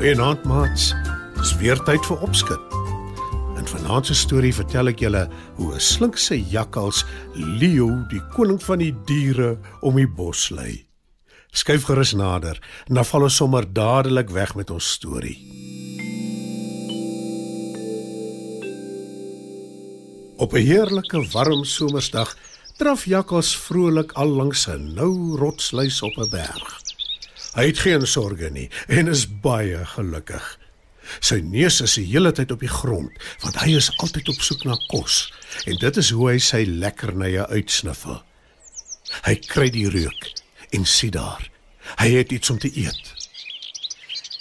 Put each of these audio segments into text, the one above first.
Goeienaand maats. Dis weer tyd vir opskud. In vanaand se storie vertel ek julle hoe 'n slinkse jakkals Leo, die koning van die diere, om die bos lei. Skuif gerus nader en dan val ons sommer dadelik weg met ons storie. Op 'n heerlike warm somersdag draf jakkals vrolik al langs 'n nou rotsluis op 'n berg. Hy het geen sorges nie en is baie gelukkig. Sy neus is die hele tyd op die grond, want hy is altyd op soek na kos en dit is hoe hy sy lekkernye uitsniffel. Hy kry die reuk en sien daar. Hy het iets om te eet.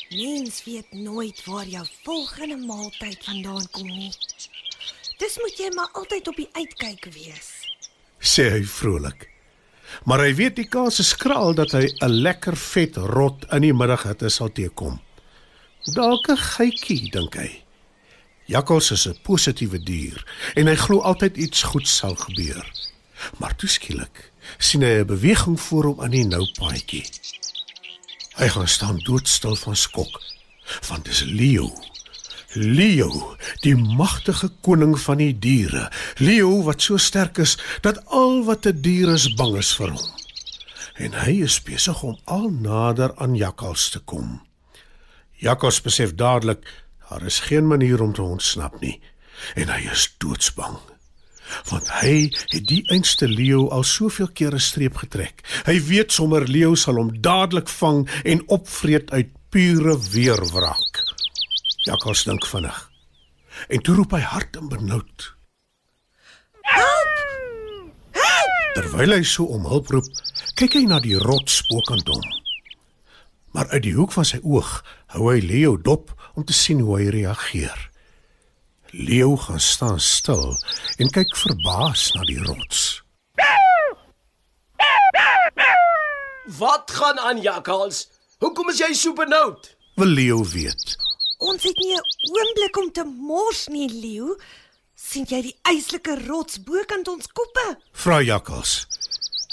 Mens weet nooit waar jou volgende maaltyd vandaan kom nie. Dis moet jy maar altyd op die uitkyk wees. sê hy vrolik. Maar hy weet die kans is skraal dat hy 'n lekker vet rot in die middaghitte sal teekom. Dalk 'n geitjie, dink hy. Jakkals is 'n positiewe dier en hy glo altyd iets goeds sal gebeur. Maar toe skielik sien hy 'n beweging voor hom aan die nou paadjie. Hy gaan staan doodstil van skok, want dis Leo. Leo, die magtige koning van die diere. Leo wat so sterk is dat al wat 'n die dier is bang is vir hom. En hy is besig om al nader aan Jakkals te kom. Jakkals besef dadelik daar is geen manier om te ontsnap nie en hy is doodsbang. Want hy het die einste leeu al soveel kere streep getrek. Hy weet sommer leeu sal hom dadelik vang en opvreet uit pure weerwraak. Jakkals dink vinnig. En toe roep hy hard en benoud. Help! Terwyl hy so om hulp roep, kyk hy na die rots bokant hom. Maar uit die hoek van sy oog hou hy Leo dop om te sien hoe hy reageer. Leo gaan staan stil en kyk verbaas na die rots. Wat gaan aan, Jakkals? Hoekom is jy so benoud? Wil Leo weet. Ons het nie 'n oomblik om te mors nie, Leo. sien jy die eislike rots bokant ons koppe? Vra Jakkals.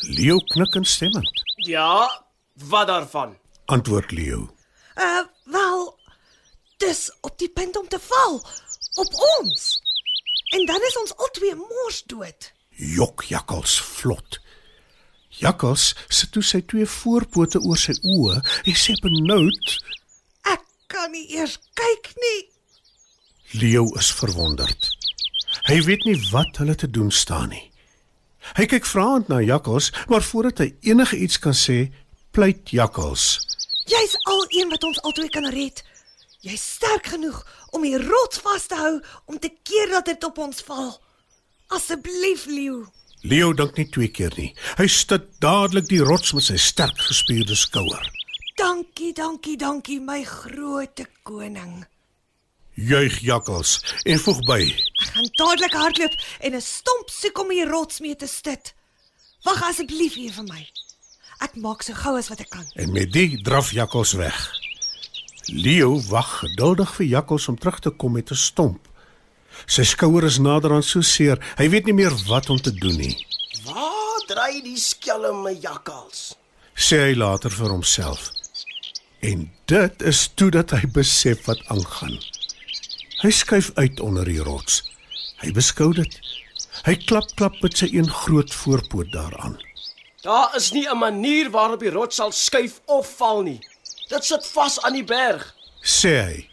Leo knik instemmend. Ja, wat daarvan? Antwoord Leo. Uh, wel, dis op die punt om te val op ons. En dan is ons albei mors dood. Jok Jakkals vlot. Jakkals sit toe sy twee voorpote oor sy oë en sê benoud. Kan nie eers kyk nie. Leo is verwonderd. Hy weet nie wat hulle te doen staan nie. Hy kyk vraend na Jakkals, maar voordat hy enige iets kan sê, pleit Jakkals. Jy's al een wat ons albei kan red. Jy's sterk genoeg om die rots vas te hou om te keer dat dit op ons val. Asseblief, Leo. Leo dink nie twee keer nie. Hy stit dadelik die rots met sy sterk gespierde skouer. Dankie, dankie, dankie my groot koning. Juig Jakkals en voeg by. Ek gaan dadelik hardloop en 'n stomp soek om die rots mee te stit. Wag asseblief hier vir my. Ek maak so gou as wat ek kan. En met dit draf Jakkals weg. Leo wag geduldig vir Jakkals om terug te kom met 'n stomp. Sy skouer is nader aan so seer, hy weet nie meer wat om te doen nie. Waar dry die skelme Jakkals? Sê hy later vir homself. En dit is toe dat hy besef wat aangaan. Hy skuif uit onder die rots. Hy beskou dit. Hy klap klap met sy een groot voorpoot daaraan. Daar is nie 'n manier waarop die rots sal skuif of val nie. Dit sit vas aan die berg. Sê hy.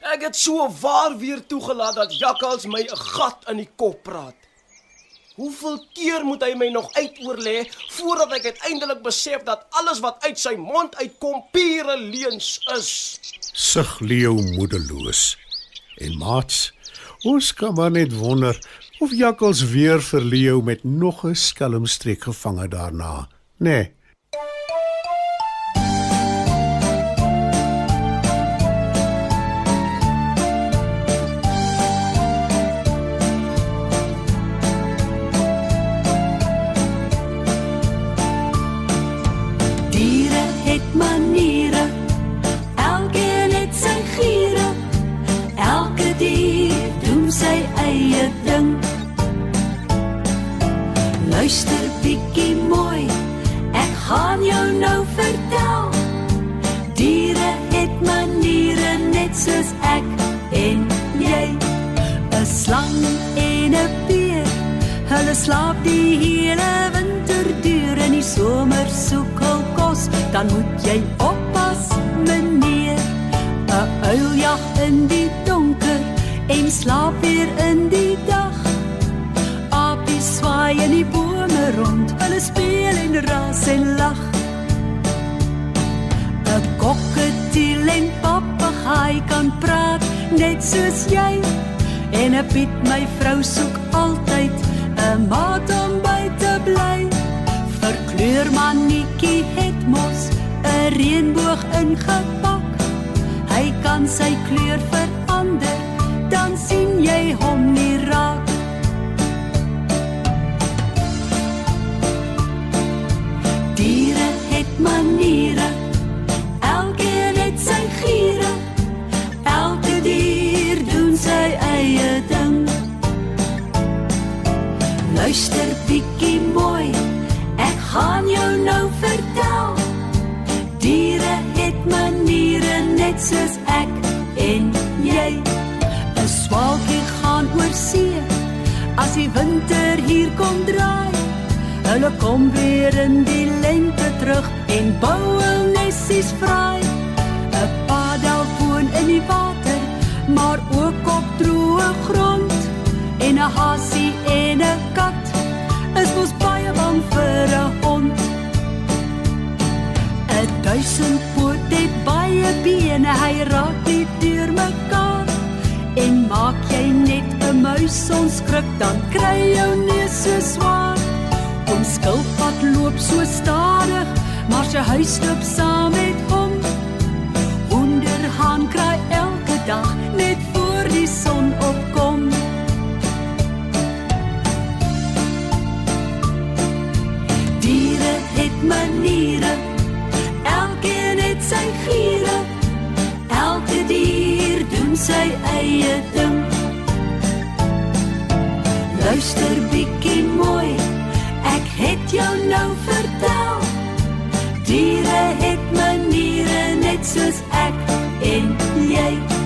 Ek het so waar weer toegelaat dat Jakkals my 'n gat in die kop praat. Hoeveel keer moet hy my nog uitoorlê voordat ek uiteindelik besef dat alles wat uit sy mond uitkom pure leuns is? Sug Leo moedeloos. En maats, ons kan maar net wonder of Jakkals weer vir Leo met nog 'n skelmstreek gevang het daarna, nê? Nee. En 'n beer hulle slaap die hele winter deur in die somer soek hul kos. Dan moet jy oppas meneer. 'n uil jag in die donker en slaap weer in die dag. Apies swaai in die bome rond hulle speel en ras en lag 'n kokketiel en papegaai kan praat net soos jy en 'n Piet my vrou soek altyd 'n maat om by te bly. Vir kleurmannetjie het mos 'n reënboog ingepak. Hy kan sy kleur verander dan sien jy hom nie raak. Diere het maniere gaan jou nou vertel diere het maniere net soos ek en jy 'n swaalkie gaan oor see as die winter hier kom draai Hulle kom weer in die lente terug en bou hul nessies vry. 'n Padel woon in die water, maar ook op droë grond. En 'n hasie en 'n kat maak jy net 'n muis onskrik, dan kry jou neus so swaar. Om skilpad loop so stadig, maar sy huis loop saam sy eie ding. Luister bietjie mooi Ek het jou nou vertel. Diere het maniere net soos ek en jy.